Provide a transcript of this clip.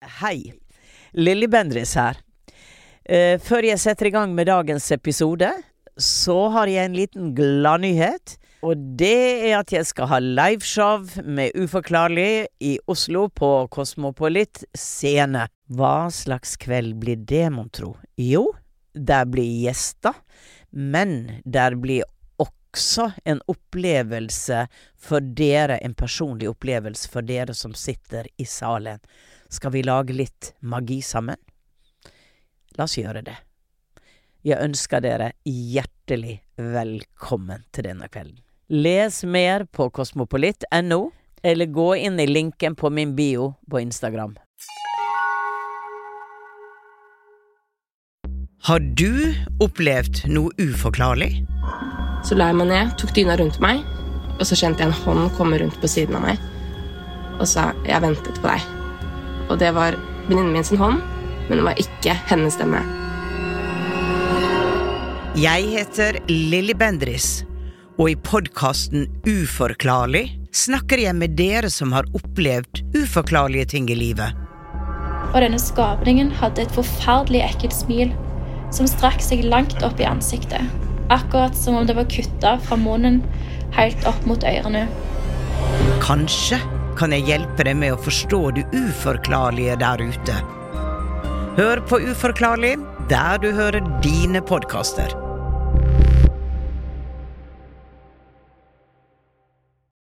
Hei. Lilly Bendriss her. Eh, før jeg setter i gang med dagens episode, så har jeg en liten gladnyhet. Og det er at jeg skal ha liveshow med Uforklarlig i Oslo på Kosmopolit scene. Hva slags kveld blir det, mon tro? Jo, der blir gjester, men der blir også en opplevelse for dere, en personlig opplevelse for dere som sitter i salen. Skal vi lage litt magi sammen? La oss gjøre det. Jeg ønsker dere hjertelig velkommen til denne kvelden. Les mer på kosmopolitt.no, eller gå inn i linken på min bio på Instagram. Har du opplevd noe uforklarlig? Så la jeg meg ned, tok dyna rundt meg, og så kjente jeg en hånd komme rundt på siden av meg og sa 'jeg ventet på deg'. Og det var venninnen min sin hånd, men det var ikke hennes stemme. Jeg heter Lilly Bendris, og i podkasten Uforklarlig snakker jeg med dere som har opplevd uforklarlige ting i livet. Og denne skapningen hadde et forferdelig ekkelt smil som strakk seg langt opp i ansiktet. Akkurat som om det var kutta fra munnen helt opp mot ørene. Kanskje kan jeg hjelpe deg med å forstå det uforklarlige der ute. Hør på Uforklarlig der du hører dine podkaster.